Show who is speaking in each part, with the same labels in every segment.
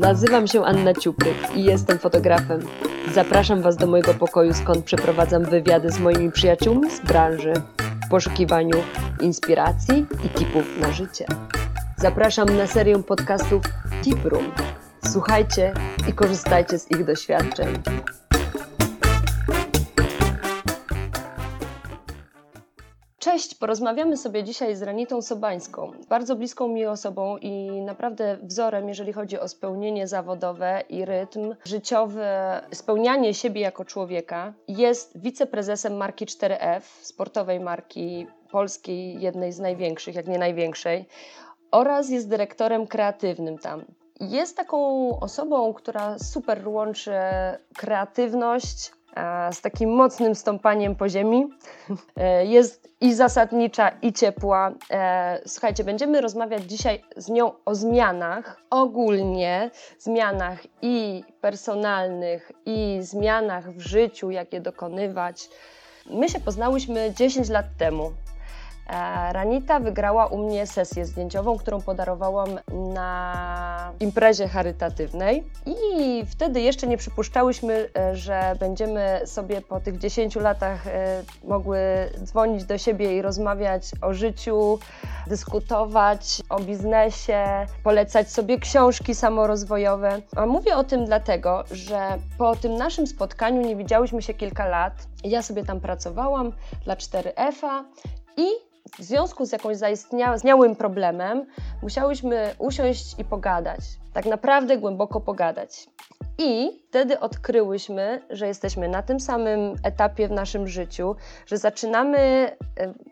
Speaker 1: Nazywam się Anna Ciupryk i jestem fotografem. Zapraszam Was do mojego pokoju, skąd przeprowadzam wywiady z moimi przyjaciółmi z branży w poszukiwaniu inspiracji i tipów na życie. Zapraszam na serię podcastów Tip Room. Słuchajcie i korzystajcie z ich doświadczeń. Cześć, porozmawiamy sobie dzisiaj z Ranitą Sobańską, bardzo bliską mi osobą i naprawdę wzorem, jeżeli chodzi o spełnienie zawodowe i rytm życiowy, spełnianie siebie jako człowieka. Jest wiceprezesem marki 4F, sportowej marki polskiej, jednej z największych, jak nie największej, oraz jest dyrektorem kreatywnym tam. Jest taką osobą, która super łączy kreatywność, z takim mocnym stąpaniem po ziemi. E, jest i zasadnicza, i ciepła. E, słuchajcie, będziemy rozmawiać dzisiaj z nią o zmianach, ogólnie zmianach i personalnych, i zmianach w życiu, jakie dokonywać. My się poznałyśmy 10 lat temu. Ranita wygrała u mnie sesję zdjęciową, którą podarowałam na imprezie charytatywnej i wtedy jeszcze nie przypuszczałyśmy, e, że będziemy sobie po tych 10 latach e, mogły dzwonić do siebie i rozmawiać o życiu, dyskutować o biznesie, polecać sobie książki samorozwojowe. A mówię o tym dlatego, że po tym naszym spotkaniu nie widziałyśmy się kilka lat. Ja sobie tam pracowałam dla 4F-a i w związku z jakimś zaistniałym problemem musiałyśmy usiąść i pogadać. Tak naprawdę głęboko pogadać. I wtedy odkryłyśmy, że jesteśmy na tym samym etapie w naszym życiu, że zaczynamy e,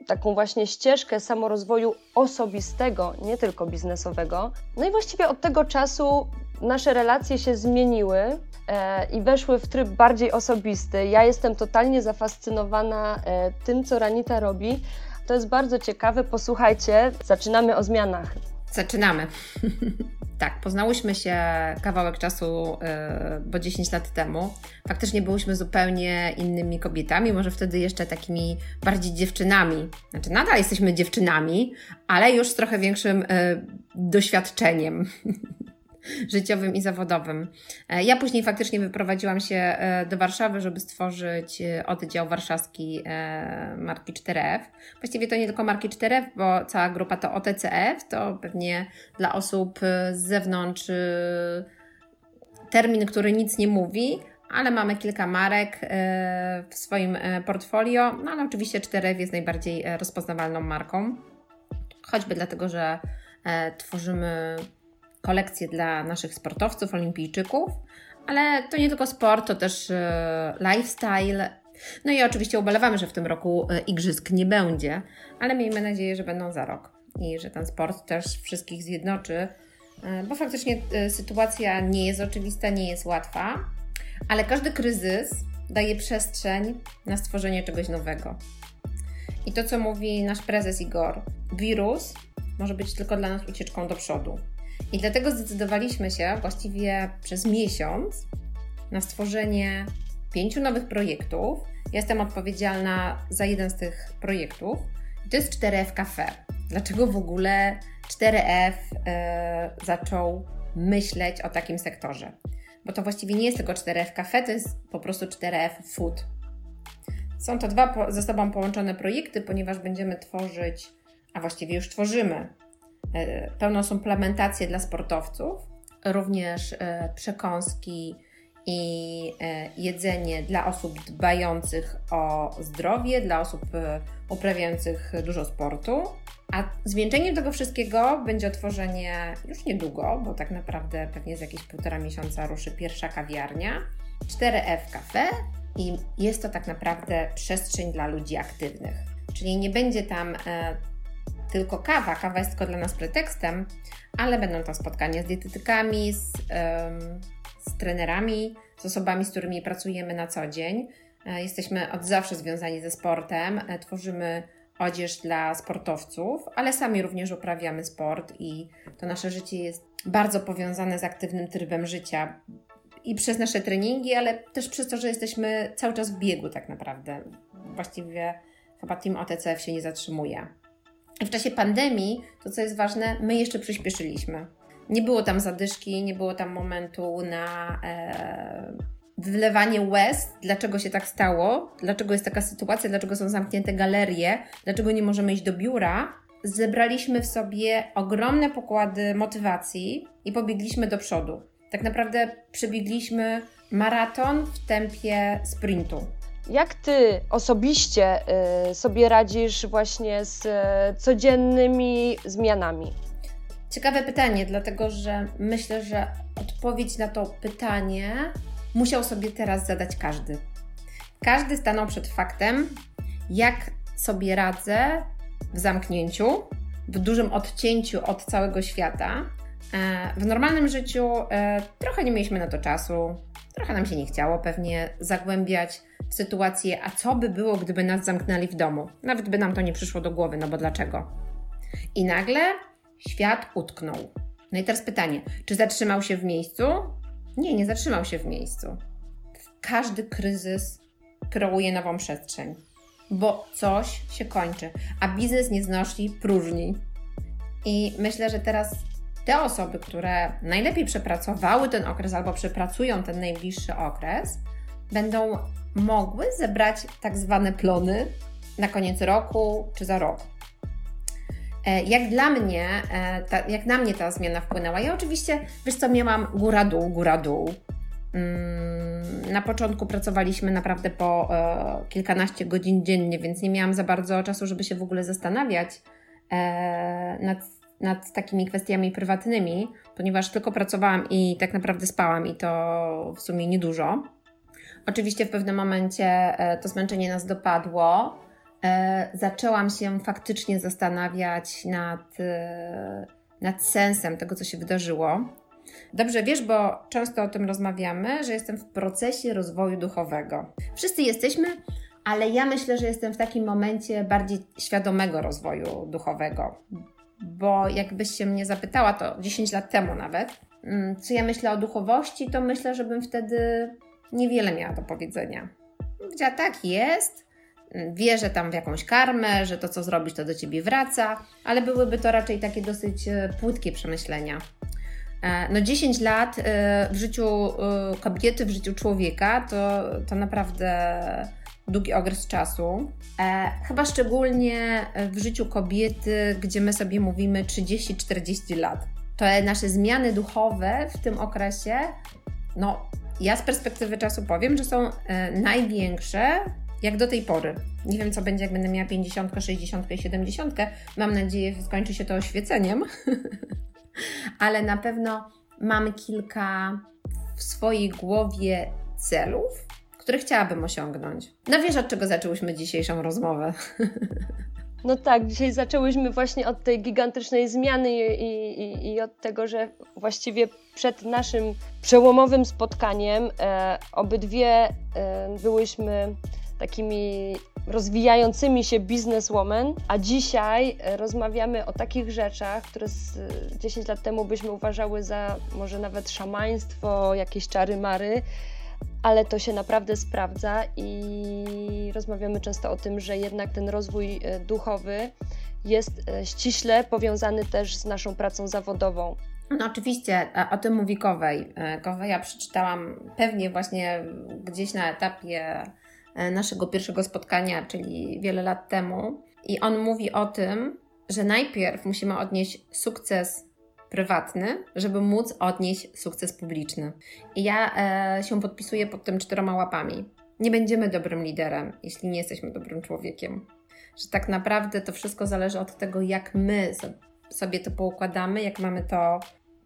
Speaker 1: taką właśnie ścieżkę samorozwoju osobistego, nie tylko biznesowego. No i właściwie od tego czasu nasze relacje się zmieniły e, i weszły w tryb bardziej osobisty. Ja jestem totalnie zafascynowana e, tym, co Ranita robi, to jest bardzo ciekawe. Posłuchajcie, zaczynamy o zmianach.
Speaker 2: Zaczynamy. tak, poznałyśmy się kawałek czasu, yy, bo 10 lat temu. Faktycznie byłyśmy zupełnie innymi kobietami, może wtedy jeszcze takimi bardziej dziewczynami. Znaczy, nadal jesteśmy dziewczynami, ale już z trochę większym yy, doświadczeniem. życiowym i zawodowym. E, ja później faktycznie wyprowadziłam się e, do Warszawy, żeby stworzyć e, oddział warszawski marki 4F. Właściwie to nie tylko marki 4F, bo cała grupa to OTCF, to pewnie dla osób z zewnątrz termin, który nic nie mówi, ale mamy kilka marek w swoim portfolio, no ale oczywiście 4F jest najbardziej rozpoznawalną marką, choćby dlatego, że tworzymy kolekcje dla naszych sportowców, olimpijczyków, ale to nie tylko sport, to też e, lifestyle. No i oczywiście ubolewamy, że w tym roku e, igrzysk nie będzie, ale miejmy nadzieję, że będą za rok i że ten sport też wszystkich zjednoczy, e, bo faktycznie sytuacja nie jest oczywista, nie jest łatwa, ale każdy kryzys daje przestrzeń na stworzenie czegoś nowego. I to, co mówi nasz prezes Igor, wirus może być tylko dla nas ucieczką do przodu. I dlatego zdecydowaliśmy się właściwie przez miesiąc na stworzenie pięciu nowych projektów. Jestem odpowiedzialna za jeden z tych projektów. To jest 4F Cafe. Dlaczego w ogóle 4F e, zaczął myśleć o takim sektorze? Bo to właściwie nie jest tylko 4F Cafe, to jest po prostu 4F Food. Są to dwa ze sobą połączone projekty, ponieważ będziemy tworzyć, a właściwie już tworzymy pełną suplementację dla sportowców, również e, przekąski i e, jedzenie dla osób dbających o zdrowie, dla osób uprawiających dużo sportu. A zwieńczeniem tego wszystkiego będzie otworzenie już niedługo, bo tak naprawdę pewnie za jakieś półtora miesiąca ruszy pierwsza kawiarnia 4F Cafe i jest to tak naprawdę przestrzeń dla ludzi aktywnych. Czyli nie będzie tam tylko kawa. Kawa jest tylko dla nas pretekstem, ale będą tam spotkania z dietetykami, z, z trenerami, z osobami, z którymi pracujemy na co dzień. E, jesteśmy od zawsze związani ze sportem, e, tworzymy odzież dla sportowców, ale sami również uprawiamy sport i to nasze życie jest bardzo powiązane z aktywnym trybem życia i przez nasze treningi, ale też przez to, że jesteśmy cały czas w biegu tak naprawdę. Właściwie chyba Team OTCF się nie zatrzymuje. W czasie pandemii, to co jest ważne, my jeszcze przyspieszyliśmy. Nie było tam zadyszki, nie było tam momentu na e, wylewanie łez, dlaczego się tak stało, dlaczego jest taka sytuacja, dlaczego są zamknięte galerie, dlaczego nie możemy iść do biura. Zebraliśmy w sobie ogromne pokłady motywacji i pobiegliśmy do przodu. Tak naprawdę przebiegliśmy maraton w tempie sprintu.
Speaker 1: Jak ty osobiście y, sobie radzisz właśnie z y, codziennymi zmianami?
Speaker 2: Ciekawe pytanie, dlatego że myślę, że odpowiedź na to pytanie musiał sobie teraz zadać każdy. Każdy stanął przed faktem, jak sobie radzę w zamknięciu, w dużym odcięciu od całego świata. E, w normalnym życiu e, trochę nie mieliśmy na to czasu, trochę nam się nie chciało pewnie zagłębiać w sytuację, a co by było, gdyby nas zamknęli w domu. Nawet by nam to nie przyszło do głowy, no bo dlaczego? I nagle świat utknął. No i teraz pytanie, czy zatrzymał się w miejscu? Nie, nie zatrzymał się w miejscu. Każdy kryzys kreuje nową przestrzeń, bo coś się kończy, a biznes nie znosi próżni. I myślę, że teraz te osoby, które najlepiej przepracowały ten okres albo przepracują ten najbliższy okres, będą mogły zebrać tak zwane plony na koniec roku czy za rok. E, jak dla mnie, e, ta, jak na mnie ta zmiana wpłynęła? Ja oczywiście, wiesz co, miałam góra-dół, góra-dół. Mm, na początku pracowaliśmy naprawdę po e, kilkanaście godzin dziennie, więc nie miałam za bardzo czasu, żeby się w ogóle zastanawiać nad, nad takimi kwestiami prywatnymi, ponieważ tylko pracowałam i tak naprawdę spałam i to w sumie niedużo. Oczywiście w pewnym momencie to zmęczenie nas dopadło e, zaczęłam się faktycznie zastanawiać nad, e, nad sensem tego, co się wydarzyło. Dobrze wiesz, bo często o tym rozmawiamy, że jestem w procesie rozwoju duchowego. Wszyscy jesteśmy, ale ja myślę, że jestem w takim momencie bardziej świadomego rozwoju duchowego. Bo jakbyś się mnie zapytała, to 10 lat temu nawet, mm, co ja myślę o duchowości, to myślę, żebym wtedy niewiele miała do powiedzenia. Powiedziała, tak jest, wierzę tam w jakąś karmę, że to co zrobisz to do ciebie wraca, ale byłyby to raczej takie dosyć e, płytkie przemyślenia. E, no 10 lat e, w życiu kobiety, w życiu człowieka to, to naprawdę długi okres czasu. Chyba szczególnie w życiu kobiety, gdzie my sobie mówimy 30-40 lat. Te nasze zmiany duchowe w tym okresie, no ja z perspektywy czasu powiem, że są największe jak do tej pory. Nie wiem, co będzie, jak będę miała 50, 60 i 70. Mam nadzieję, że skończy się to oświeceniem, ale na pewno mam kilka w swojej głowie celów, które chciałabym osiągnąć. No wiesz, od czego zaczęłyśmy dzisiejszą rozmowę?
Speaker 1: No tak, dzisiaj zaczęłyśmy właśnie od tej gigantycznej zmiany i, i, i od tego, że właściwie przed naszym przełomowym spotkaniem e, obydwie e, byłyśmy takimi rozwijającymi się bizneswoman, a dzisiaj e, rozmawiamy o takich rzeczach, które 10 lat temu byśmy uważały za może nawet szamaństwo, jakieś czary mary, ale to się naprawdę sprawdza i rozmawiamy często o tym, że jednak ten rozwój e, duchowy jest e, ściśle powiązany też z naszą pracą zawodową.
Speaker 2: No oczywiście, o tym mówi Kowej. Koweja przeczytałam pewnie właśnie gdzieś na etapie E, naszego pierwszego spotkania, czyli wiele lat temu. I on mówi o tym, że najpierw musimy odnieść sukces prywatny, żeby móc odnieść sukces publiczny. I ja e, się podpisuję pod tym czteroma łapami. Nie będziemy dobrym liderem, jeśli nie jesteśmy dobrym człowiekiem. Że tak naprawdę to wszystko zależy od tego, jak my sobie to poukładamy, jak mamy to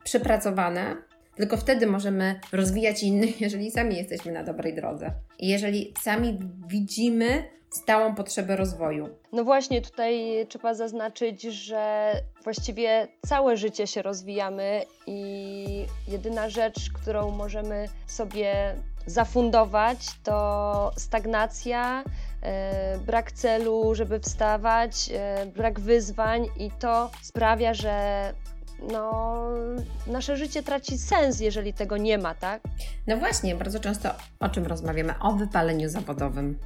Speaker 2: przepracowane, tylko wtedy możemy rozwijać innych, jeżeli sami jesteśmy na dobrej drodze. I jeżeli sami widzimy stałą potrzebę rozwoju.
Speaker 1: No właśnie, tutaj trzeba zaznaczyć, że właściwie całe życie się rozwijamy i jedyna rzecz, którą możemy sobie zafundować, to stagnacja, e, brak celu, żeby wstawać, e, brak wyzwań, i to sprawia, że no, nasze życie traci sens, jeżeli tego nie ma, tak?
Speaker 2: No właśnie, bardzo często o czym rozmawiamy? O wypaleniu zawodowym.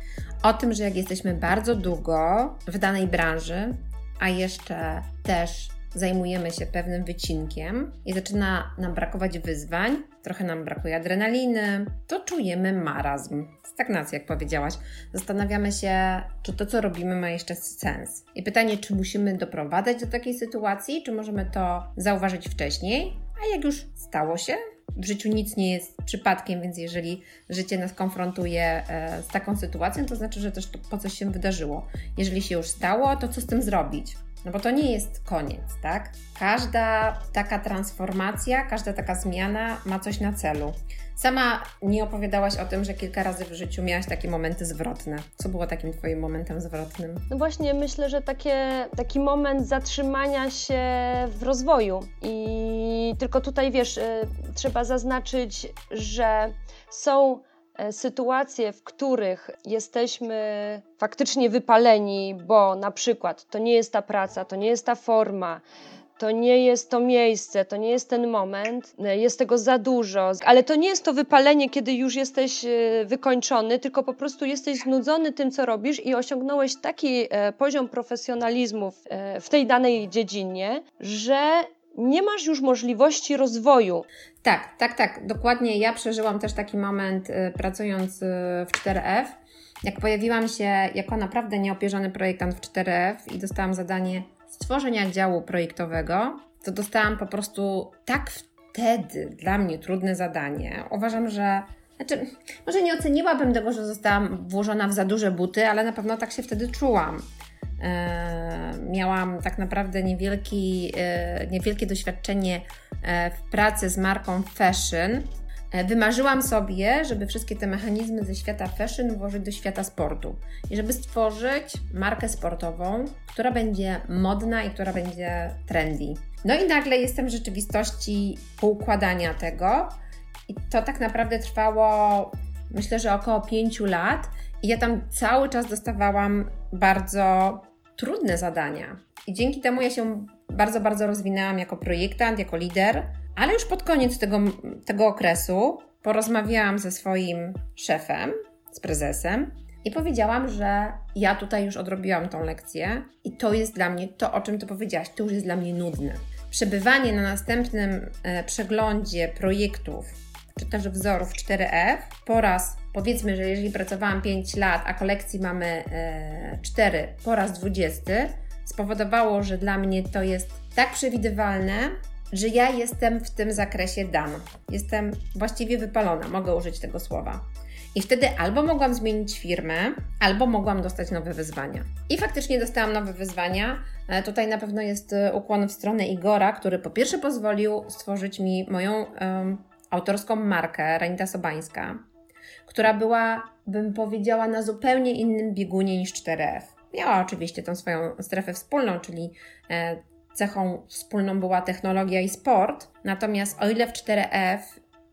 Speaker 2: O tym, że jak jesteśmy bardzo długo w danej branży, a jeszcze też zajmujemy się pewnym wycinkiem i zaczyna nam brakować wyzwań, trochę nam brakuje adrenaliny, to czujemy marazm, stagnację, jak powiedziałaś. Zastanawiamy się, czy to, co robimy, ma jeszcze sens. I pytanie, czy musimy doprowadzać do takiej sytuacji, czy możemy to zauważyć wcześniej, a jak już stało się, w życiu nic nie jest przypadkiem, więc jeżeli życie nas konfrontuje e, z taką sytuacją, to znaczy, że też to po coś się wydarzyło. Jeżeli się już stało, to co z tym zrobić? No bo to nie jest koniec, tak? Każda taka transformacja, każda taka zmiana ma coś na celu. Sama nie opowiadałaś o tym, że kilka razy w życiu miałaś takie momenty zwrotne. Co było takim Twoim momentem zwrotnym?
Speaker 1: No właśnie, myślę, że takie, taki moment zatrzymania się w rozwoju. I tylko tutaj wiesz, y, trzeba zaznaczyć, że są sytuacje, w których jesteśmy faktycznie wypaleni, bo na przykład to nie jest ta praca, to nie jest ta forma, to nie jest to miejsce, to nie jest ten moment, e, jest tego za dużo, ale to nie jest to wypalenie, kiedy już jesteś e, wykończony, tylko po prostu jesteś znudzony tym, co robisz i osiągnąłeś taki e, poziom profesjonalizmu w tej danej dziedzinie, że nie masz już możliwości rozwoju.
Speaker 2: Tak, tak, tak, dokładnie. Ja przeżyłam też taki moment pracując w 4F. Jak pojawiłam się jako naprawdę nieopierzony projektant w 4F i dostałam zadanie stworzenia działu projektowego, to dostałam po prostu tak wtedy dla mnie trudne zadanie. Uważam, że znaczy, może nie oceniłabym tego, że zostałam włożona w za duże buty, ale na pewno tak się wtedy czułam. Eee, miałam tak naprawdę niewielki, e, niewielkie doświadczenie e, w pracy z marką fashion, E, wymarzyłam sobie, żeby wszystkie te mechanizmy ze świata fashion włożyć do świata sportu i żeby stworzyć markę sportową, która będzie modna i która będzie trendy. No i nagle jestem w rzeczywistości poukładania tego i to tak naprawdę trwało myślę, że około 5 lat i ja tam cały czas dostawałam bardzo trudne zadania. I dzięki temu ja się bardzo, bardzo rozwinęłam jako projektant, jako lider ale już pod koniec tego, tego okresu porozmawiałam ze swoim szefem, z prezesem i powiedziałam, że ja tutaj już odrobiłam tą lekcję i to jest dla mnie, to o czym ty powiedziałaś, to już jest dla mnie nudne. Przebywanie na następnym e, przeglądzie projektów czy też wzorów 4F po raz, powiedzmy, że jeżeli pracowałam 5 lat, a kolekcji mamy e, 4 po raz 20, spowodowało, że dla mnie to jest tak przewidywalne, że ja jestem w tym zakresie dana. Jestem właściwie wypalona, mogę użyć tego słowa. I wtedy albo mogłam zmienić firmę, albo mogłam dostać nowe wyzwania. I faktycznie dostałam nowe wyzwania. E, tutaj na pewno jest e, ukłon w stronę Igora, który po pierwsze pozwolił stworzyć mi moją um, autorską markę, Ranita Sobańska, która była, bym powiedziała, na zupełnie innym biegunie niż 4F. Miała oczywiście tą swoją strefę wspólną, czyli e, cechą wspólną była technologia i sport. Natomiast o ile w 4F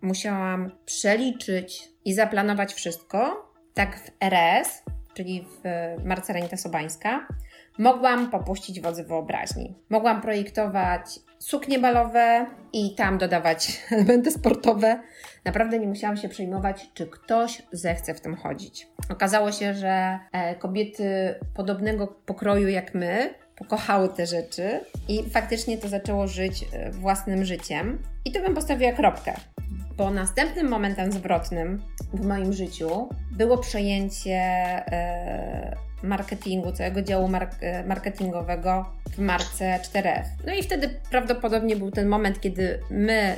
Speaker 2: musiałam przeliczyć i zaplanować wszystko, tak w RS, czyli w Marce Renita Sobańska, mogłam popuścić wodzy wyobraźni. Mogłam projektować suknie balowe i tam dodawać elementy sportowe. Naprawdę nie musiałam się przejmować, czy ktoś zechce w tym chodzić. Okazało się, że e, kobiety podobnego pokroju jak my pokochały te rzeczy i faktycznie to zaczęło żyć e, własnym życiem. I tu bym postawiła kropkę, bo następnym momentem zwrotnym w moim życiu było przejęcie e, marketingu, całego działu e, marketingowego w marce 4F. No i wtedy prawdopodobnie był ten moment, kiedy my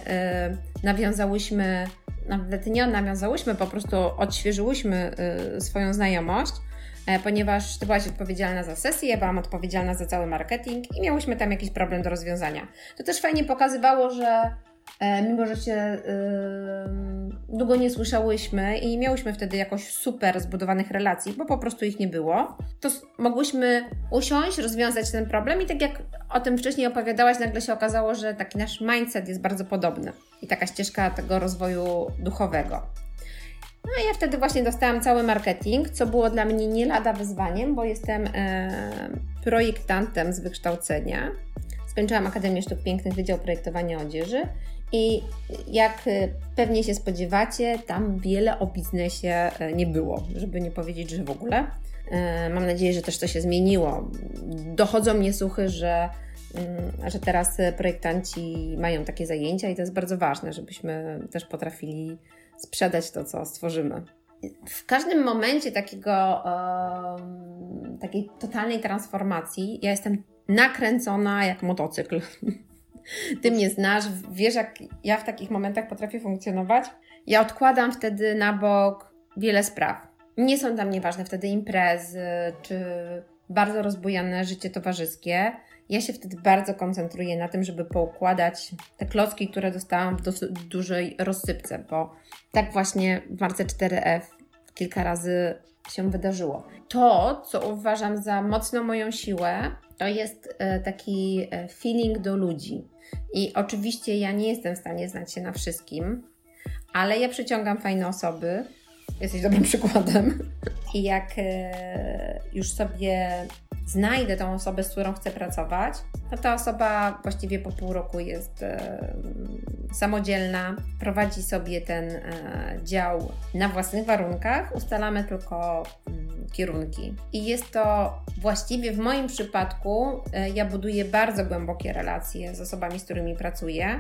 Speaker 2: nawiązałyśmy, nawet nie nawiązałyśmy, po prostu odświeżyłyśmy swoją znajomość E, ponieważ Ty byłaś odpowiedzialna za sesję, ja byłam odpowiedzialna za cały marketing i miałyśmy tam jakiś problem do rozwiązania. To też fajnie pokazywało, że e, mimo, że się długo nie słyszałyśmy i nie miałyśmy wtedy jakoś super zbudowanych relacji, bo po prostu ich nie było, to mogłyśmy usiąść, rozwiązać ten problem i tak jak o tym wcześniej opowiadałaś, nagle się okazało, że taki nasz mindset jest bardzo podobny i taka ścieżka tego rozwoju duchowego. No i ja wtedy właśnie dostałam cały marketing, co było dla mnie nie lada wyzwaniem, bo jestem e, projektantem z wykształcenia. Skończyłam Akademię Sztuk Pięknych, Wydział Projektowania Odzieży i jak e, pewnie się spodziewacie, tam wiele o biznesie e, nie było, żeby nie powiedzieć, że w ogóle. E, mam nadzieję, że też to się zmieniło. Dochodzą mnie słuchy, że mm, że teraz projektanci mają takie zajęcia i to jest bardzo ważne, żebyśmy też potrafili sprzedać to, co stworzymy. W każdym momencie takiego, takiej totalnej transformacji ja jestem nakręcona jak motocykl. Ty mnie znasz, wiesz, jak ja w takich momentach potrafię funkcjonować. Ja odkładam wtedy na bok wiele spraw. Nie są dla mnie ważne wtedy imprezy czy bardzo rozbujane życie towarzyskie. Ja się wtedy bardzo koncentruję na tym, żeby poukładać te klocki, które dostałam w dosyć dużej rozsypce, bo tak właśnie w marce 4F kilka razy się wydarzyło. To, co uważam za mocno moją siłę, to jest e, taki e, feeling do ludzi. I oczywiście ja nie jestem w stanie znać się na wszystkim, ale ja przyciągam fajne osoby. Jesteś dobrym przykładem. I jak e, już sobie znajdę tą osobę, z którą chcę pracować, to ta osoba właściwie po pół roku jest e, samodzielna, prowadzi sobie ten e, dział na własnych warunkach, ustalamy tylko mm, kierunki. I jest to właściwie w moim przypadku, ja buduję bardzo głębokie relacje z osobami, z którymi pracuję.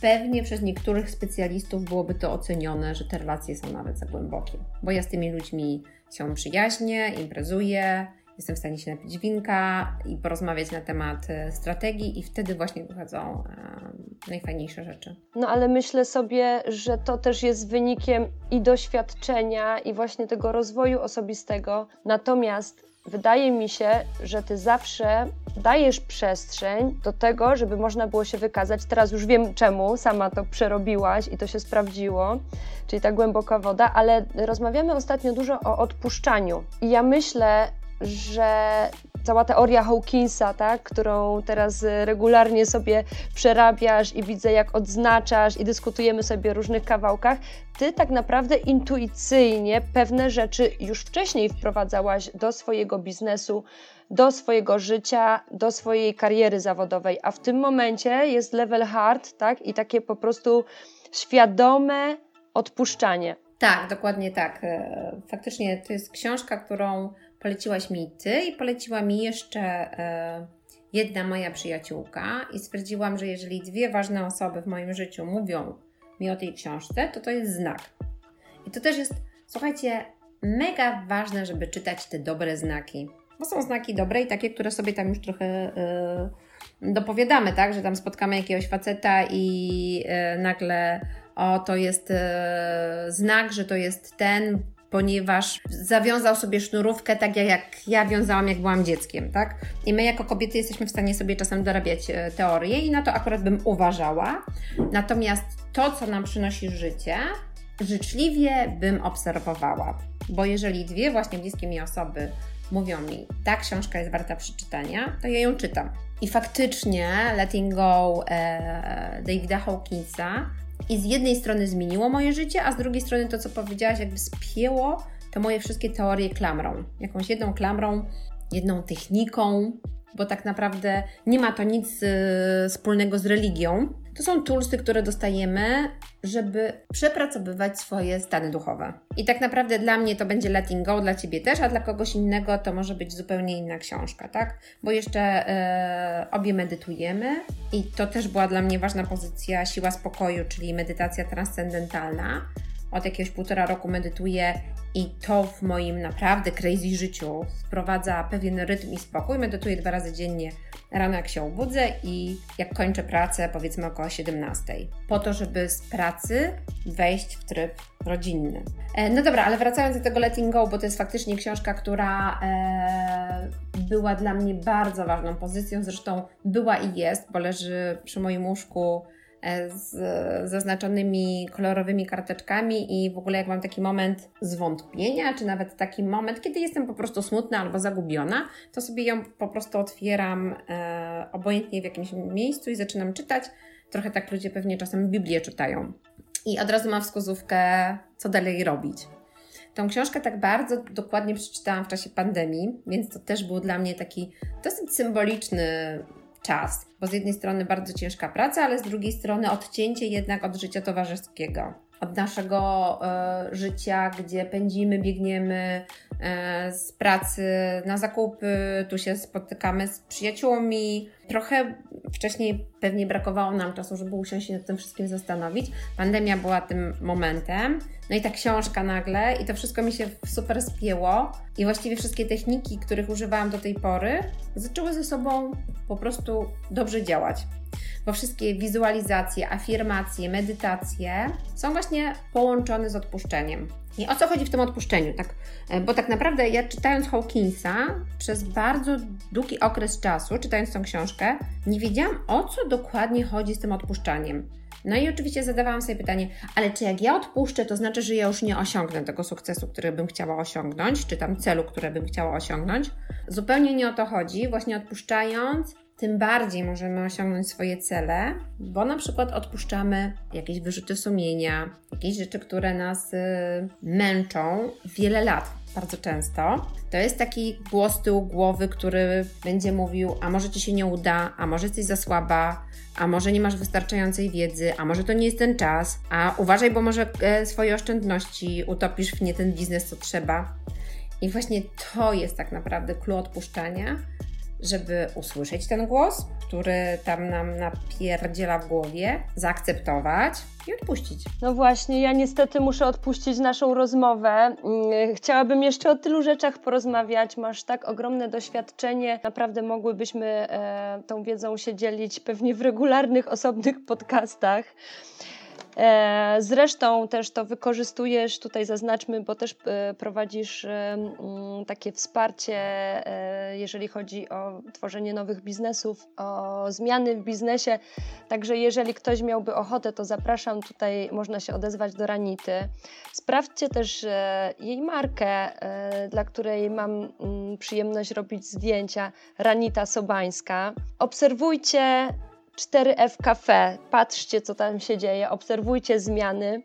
Speaker 2: Pewnie przez niektórych specjalistów byłoby to ocenione, że te relacje są nawet za głębokie, bo ja z tymi ludźmi się przyjaźnię, imprezuję, jestem w stanie się napić winka i porozmawiać na temat e, strategii, i wtedy właśnie wychodzą e, najfajniejsze rzeczy.
Speaker 1: No ale myślę sobie, że to też jest wynikiem i doświadczenia, i właśnie tego rozwoju osobistego. Natomiast wydaje mi się, że ty zawsze dajesz przestrzeń do tego, żeby można było się wykazać. Teraz już wiem czemu, sama to przerobiłaś i to się sprawdziło, czyli ta głęboka woda, ale rozmawiamy ostatnio dużo o odpuszczaniu. I ja myślę, że cała teoria Hawkinsa, tak, którą teraz regularnie sobie przerabiasz i widzę, jak odznaczasz i dyskutujemy sobie o różnych kawałkach, ty tak naprawdę intuicyjnie pewne rzeczy już wcześniej wprowadzałaś do swojego biznesu, do swojego życia, do swojej kariery zawodowej, a w tym momencie jest level hard, tak, i takie po prostu świadome odpuszczanie.
Speaker 2: Tak, dokładnie tak. E, faktycznie to jest książka, którą poleciłaś mi Ty i poleciła mi jeszcze e, jedna moja przyjaciółka i stwierdziłam, że jeżeli dwie ważne osoby w moim życiu mówią mi o tej książce, to to jest znak. I to też jest, słuchajcie, mega ważne, żeby czytać te dobre znaki. Bo są znaki dobre i takie, które sobie tam już trochę yy, dopowiadamy, tak? Że tam spotkamy jakiegoś faceta i yy, nagle o, to jest znak, że to jest ten, ponieważ zawiązał sobie sznurówkę tak jak ja wiązałam, jak byłam dzieckiem, tak? I my jako kobiety jesteśmy w stanie sobie czasem dorabiać e, teorie i na to akurat bym uważała. Natomiast to, co nam przynosi życie, życzliwie bym obserwowała. Bo jeżeli dwie właśnie bliskie mi osoby mówią mi, ta książka jest warta przeczytania, to ja ją czytam. I faktycznie Letting Go e, Davida Hawkinsa i z jednej strony zmieniło moje życie, a z drugiej strony to, co powiedziałaś, jakby spięło te moje wszystkie teorie klamrą. Jakąś jedną klamrą, jedną techniką, bo tak naprawdę nie ma to nic y, wspólnego z religią. To są toolsy, które dostajemy, żeby przepracowywać swoje stany duchowe. I tak naprawdę dla mnie to będzie letting go, dla ciebie też, a dla kogoś innego to może być zupełnie inna książka, tak? Bo jeszcze e, obie medytujemy i to też była dla mnie ważna pozycja siła spokoju, czyli medytacja transcendentalna od jakiegoś półtora roku medytuję i to w moim naprawdę crazy życiu wprowadza pewien rytm i spokój. Medytuję dwa razy dziennie rano jak się obudzę i jak kończę pracę powiedzmy około 17. Po to, żeby z pracy wejść w tryb rodzinny. E, no dobra, ale wracając do tego Letting Go, bo to jest faktycznie książka, która e, była dla mnie bardzo ważną pozycją, zresztą była i jest, bo leży przy moim łóżku z zaznaczonymi kolorowymi karteczkami i w ogóle jak mam taki moment zwątpienia, czy nawet taki moment, kiedy jestem po prostu smutna albo zagubiona, to sobie ją po prostu otwieram e, obojętnie w jakimś miejscu i zaczynam czytać. Trochę tak ludzie pewnie czasem Biblię czytają. I od razu mam wskazówkę, co dalej robić. Tą książkę tak bardzo dokładnie przeczytałam w czasie pandemii, więc to też był dla mnie taki dosyć symboliczny czas, bo z jednej strony bardzo ciężka praca, ale z drugiej strony odcięcie jednak od życia towarzyskiego. Od naszego e, życia, gdzie pędzimy, biegniemy e, z pracy na zakupy, tu się spotykamy z przyjaciółmi. Trochę wcześniej pewnie brakowało nam czasu, żeby usiąść się nad tym wszystkim zastanowić. Pandemia była tym momentem. No i ta książka nagle, i to wszystko mi się super spięło. I właściwie wszystkie techniki, których używałam do tej pory, zaczęły ze sobą po prostu dobrze działać bo wszystkie wizualizacje, afirmacje, medytacje są właśnie połączone z odpuszczeniem. I o co chodzi w tym odpuszczeniu? Tak, e, bo tak naprawdę ja czytając Hawkinsa przez bardzo długi okres czasu, czytając tą książkę, nie wiedziałam o co dokładnie chodzi z tym odpuszczaniem. No i oczywiście zadawałam sobie pytanie, ale czy jak ja odpuszczę, to znaczy, że ja już nie osiągnę tego sukcesu, który bym chciała osiągnąć, czy tam celu, który bym chciała osiągnąć? Zupełnie nie o to chodzi. Właśnie odpuszczając, tym bardziej możemy osiągnąć swoje cele, bo na przykład odpuszczamy jakieś wyrzuty sumienia, jakieś rzeczy, które nas y, męczą wiele lat, bardzo często. To jest taki głos tyłu głowy, który będzie mówił: A może ci się nie uda, a może jesteś za słaba, a może nie masz wystarczającej wiedzy, a może to nie jest ten czas, a uważaj, bo może e, swoje oszczędności utopisz w nie ten biznes, co trzeba. I właśnie to jest tak naprawdę clue odpuszczania żeby usłyszeć ten głos, który tam nam napierdziela w głowie, zaakceptować i odpuścić.
Speaker 1: No właśnie, ja niestety muszę odpuścić naszą rozmowę. Mm, chciałabym jeszcze o tylu rzeczach porozmawiać. Masz tak ogromne doświadczenie. Naprawdę mogłybyśmy e, tą wiedzą się dzielić pewnie w regularnych, osobnych podcastach. E, zresztą też to wykorzystujesz, tutaj zaznaczmy, bo też e, prowadzisz e, takie wsparcie, jeżeli chodzi o tworzenie nowych biznesów, o zmiany w biznesie. Także jeżeli ktoś miałby ochotę, to zapraszam, tutaj można się odezwać do Ranity. Sprawdźcie też jej markę, dla której mam przyjemność robić zdjęcia, Ranita Sobańska. Obserwujcie 4F Cafe. Patrzcie, co tam się dzieje, obserwujcie zmiany.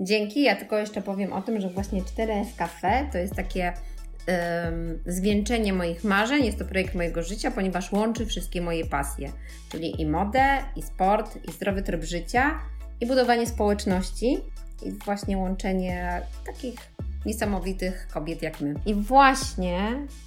Speaker 2: Dzięki. Ja tylko jeszcze powiem o tym, że właśnie 4F Cafe to jest takie um, zwieńczenie moich marzeń. Jest to projekt mojego życia, ponieważ łączy wszystkie moje pasje, czyli i modę, i sport, i zdrowy tryb życia, i budowanie społeczności, i właśnie łączenie takich niesamowitych kobiet jak my. I właśnie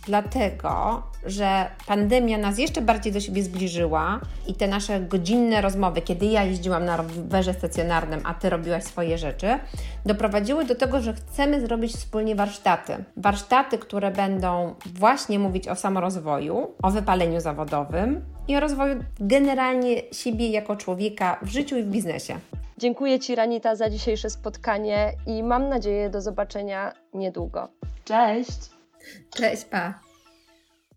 Speaker 2: dlatego, że pandemia nas jeszcze bardziej do siebie zbliżyła i te nasze godzinne rozmowy, kiedy ja jeździłam na rowerze stacjonarnym, a ty robiłaś swoje rzeczy, doprowadziły do tego, że chcemy zrobić wspólnie warsztaty. Warsztaty, które będą właśnie mówić o samorozwoju, o wypaleniu zawodowym i o rozwoju generalnie siebie jako człowieka w życiu i w biznesie.
Speaker 1: Dziękuję Ci, Ranita, za dzisiejsze spotkanie i mam nadzieję do zobaczenia niedługo. Cześć!
Speaker 2: Cześć, pa!